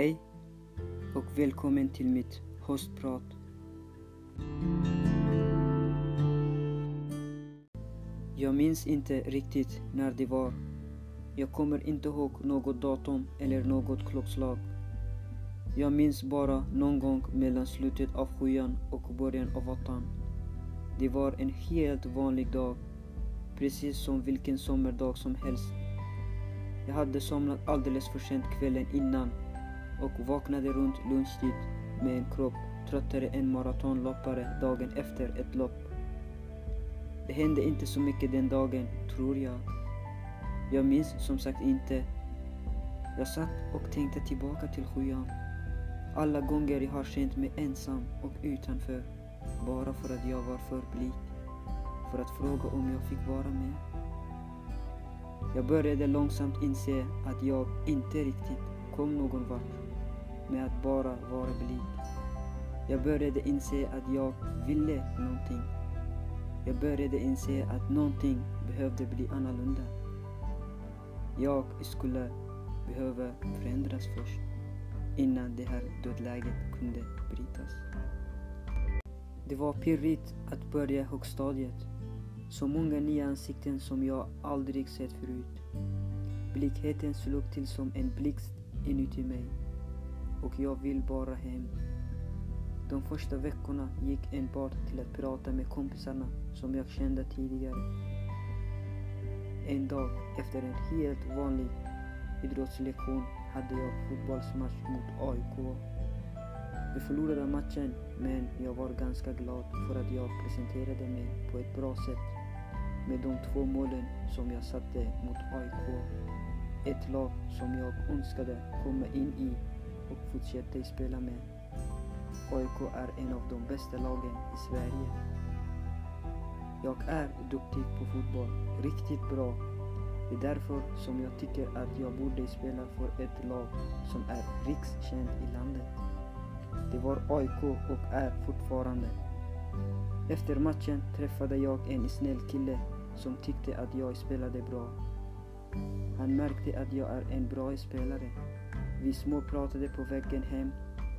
Hej och välkommen till mitt höstprat. Jag minns inte riktigt när det var. Jag kommer inte ihåg något datum eller något klockslag. Jag minns bara någon gång mellan slutet av sjuan och början av åttan. Det var en helt vanlig dag, precis som vilken sommardag som helst. Jag hade somnat alldeles för sent kvällen innan och vaknade runt lunchtid med en kropp tröttare än maratonloppare dagen efter ett lopp. Det hände inte så mycket den dagen, tror jag. Jag minns som sagt inte. Jag satt och tänkte tillbaka till sjuan. Alla gånger jag har känt mig ensam och utanför. Bara för att jag var för blyg. För att fråga om jag fick vara med. Jag började långsamt inse att jag inte riktigt kom någon vart med att bara vara blyg. Jag började inse att jag ville någonting. Jag började inse att någonting behövde bli annorlunda. Jag skulle behöva förändras först innan det här dödläget kunde brytas. Det var pirrigt att börja högstadiet. Så många nya ansikten som jag aldrig sett förut. Blickheten slog till som en blixt inuti mig. Och jag vill bara hem. De första veckorna gick enbart till att prata med kompisarna som jag kände tidigare. En dag efter en helt vanlig idrottslektion hade jag fotbollsmatch mot AIK. Vi förlorade matchen men jag var ganska glad för att jag presenterade mig på ett bra sätt med de två målen som jag satte mot AIK. Ett lag som jag önskade komma in i och fortsätta spela med. AIK är en av de bästa lagen i Sverige. Jag är duktig på fotboll, riktigt bra. Det är därför som jag tycker att jag borde spela för ett lag som är rikskänt i landet. Det var AIK och är fortfarande. Efter matchen träffade jag en snäll kille som tyckte att jag spelade bra. Han märkte att jag är en bra spelare. Vi småpratade på vägen hem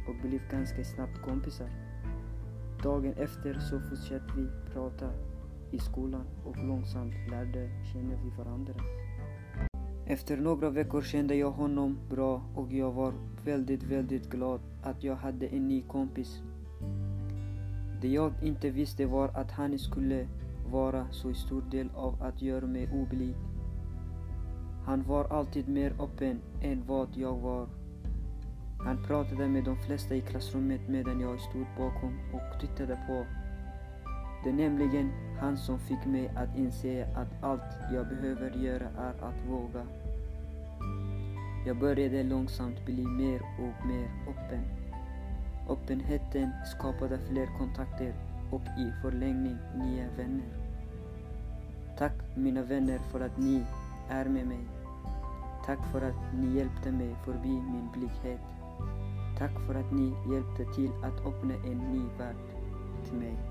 och blev ganska snabbt kompisar. Dagen efter så fortsatte vi prata i skolan och långsamt lärde känna vi varandra. Efter några veckor kände jag honom bra och jag var väldigt, väldigt glad att jag hade en ny kompis. Det jag inte visste var att han skulle vara så stor del av att göra mig oblyg. Han var alltid mer öppen än vad jag var. Han pratade med de flesta i klassrummet medan jag stod bakom och tittade på. Det är nämligen han som fick mig att inse att allt jag behöver göra är att våga. Jag började långsamt bli mer och mer öppen. Öppenheten skapade fler kontakter och i förlängning nya vänner. Tack mina vänner för att ni är med mig. Tack för att ni hjälpte mig förbi min blyghet. Tack för att ni hjälpte till att öppna en ny värld till mig.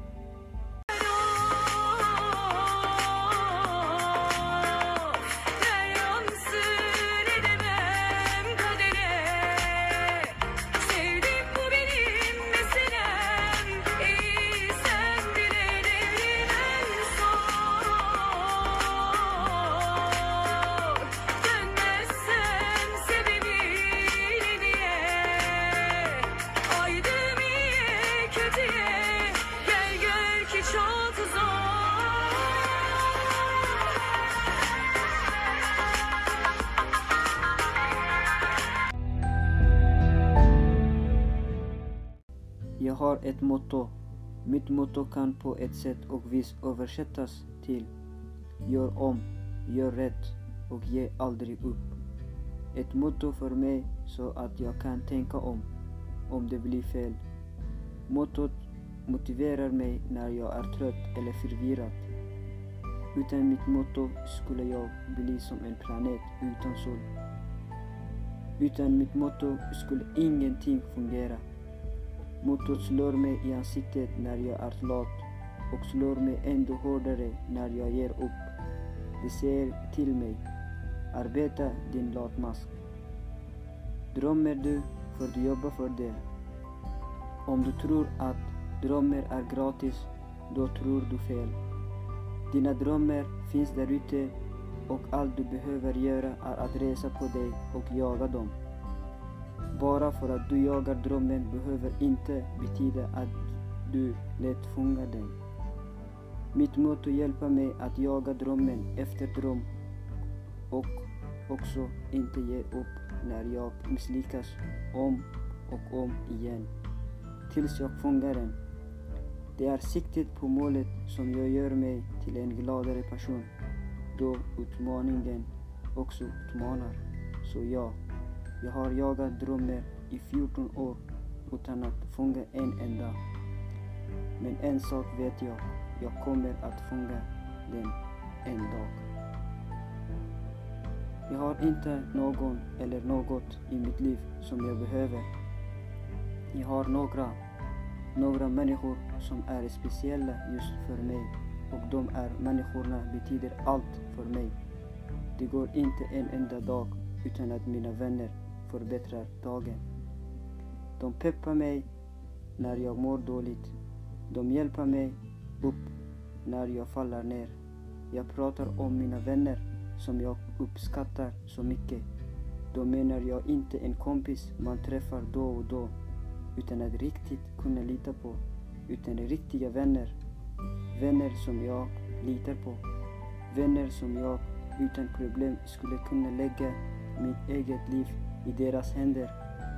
Har ett motto. Mitt motto kan på ett sätt och vis översättas till Gör om, gör rätt och ge aldrig upp. Ett motto för mig så att jag kan tänka om, om det blir fel. Mottot motiverar mig när jag är trött eller förvirrad. Utan mitt motto skulle jag bli som en planet utan sol. Utan mitt motto skulle ingenting fungera. Motorn slår mig i ansiktet när jag är lat och slår mig ändå hårdare när jag ger upp. Det säger till mig, arbeta din latmask. Drömmer du får du jobba för det. Om du tror att drömmar är gratis, då tror du fel. Dina drömmar finns där ute och allt du behöver göra är att resa på dig och jaga dem. Bara för att du jagar drömmen behöver inte betyda att du lätt fångar den. Mitt motto hjälper mig att jaga drömmen efter dröm och också inte ge upp när jag misslyckas om och om igen tills jag fångar den. Det är siktet på målet som jag gör mig till en gladare person då utmaningen också utmanar. Så ja, jag har jagat drömmar i 14 år utan att fånga en enda. Men en sak vet jag, jag kommer att fånga den en dag. Jag har inte någon eller något i mitt liv som jag behöver. Jag har några, några människor som är speciella just för mig och de är människorna betyder allt för mig. Det går inte en enda dag utan att mina vänner förbättrar dagen. De peppar mig när jag mår dåligt. De hjälper mig upp när jag faller ner. Jag pratar om mina vänner som jag uppskattar så mycket. Då menar jag inte en kompis man träffar då och då utan att riktigt kunna lita på. Utan riktiga vänner. Vänner som jag litar på. Vänner som jag utan problem skulle kunna lägga mitt eget liv i deras händer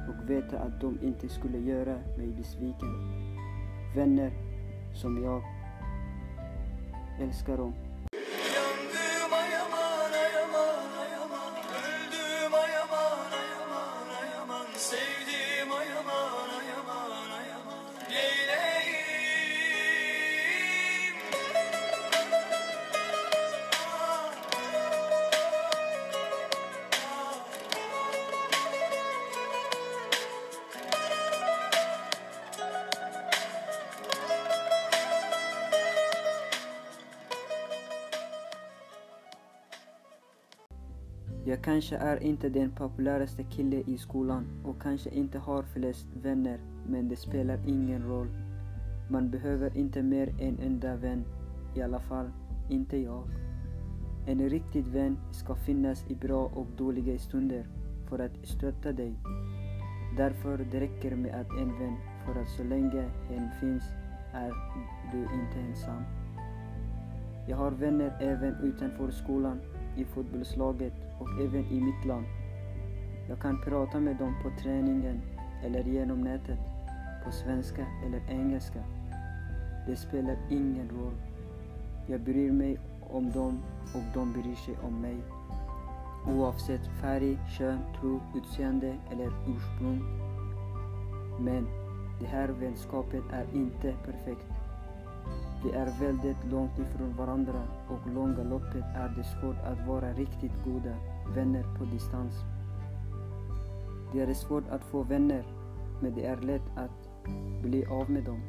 och veta att de inte skulle göra mig besviken. Vänner som jag älskar dem. Jag kanske är inte den populäraste killen i skolan och kanske inte har flest vänner, men det spelar ingen roll. Man behöver inte mer än en enda vän, i alla fall inte jag. En riktig vän ska finnas i bra och dåliga stunder för att stötta dig. Därför det räcker med att en vän, för att så länge hen finns är du inte ensam. Jag har vänner även utanför skolan, i fotbollslaget och även i mitt land. Jag kan prata med dem på träningen eller genom nätet, på svenska eller engelska. Det spelar ingen roll. Jag bryr mig om dem och de bryr sig om mig. Oavsett färg, kön, tro, utseende eller ursprung. Men det här vänskapet är inte perfekt. De är väldigt långt ifrån varandra och långa loppet är det svårt att vara riktigt goda vänner på distans. Det är svårt att få vänner, men det är lätt att bli av med dem.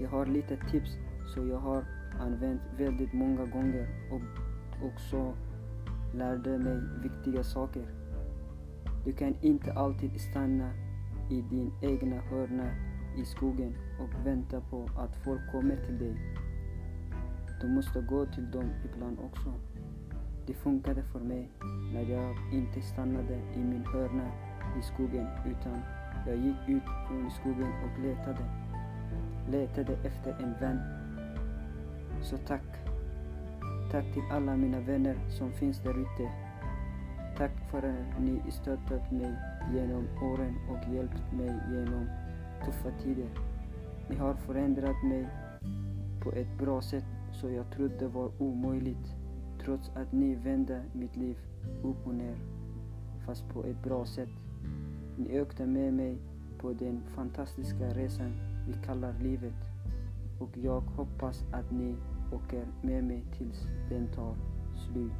Jag har lite tips som jag har använt väldigt många gånger och också lärde mig viktiga saker. Du kan inte alltid stanna i din egna hörna i skogen och vänta på att folk kommer till dig. Du måste gå till dem ibland också. Det funkade för mig när jag inte stannade i min hörna i skogen utan jag gick ut från skogen och letade. Letade efter en vän. Så tack. Tack till alla mina vänner som finns där ute. Tack för att ni stöttat mig genom åren och hjälpt mig genom tuffa tider. Ni har förändrat mig på ett bra sätt så jag trodde var omöjligt trots att ni vände mitt liv upp och ner fast på ett bra sätt. Ni ökade med mig på den fantastiska resan vi kallar livet och jag hoppas att ni åker med mig tills den tar slut.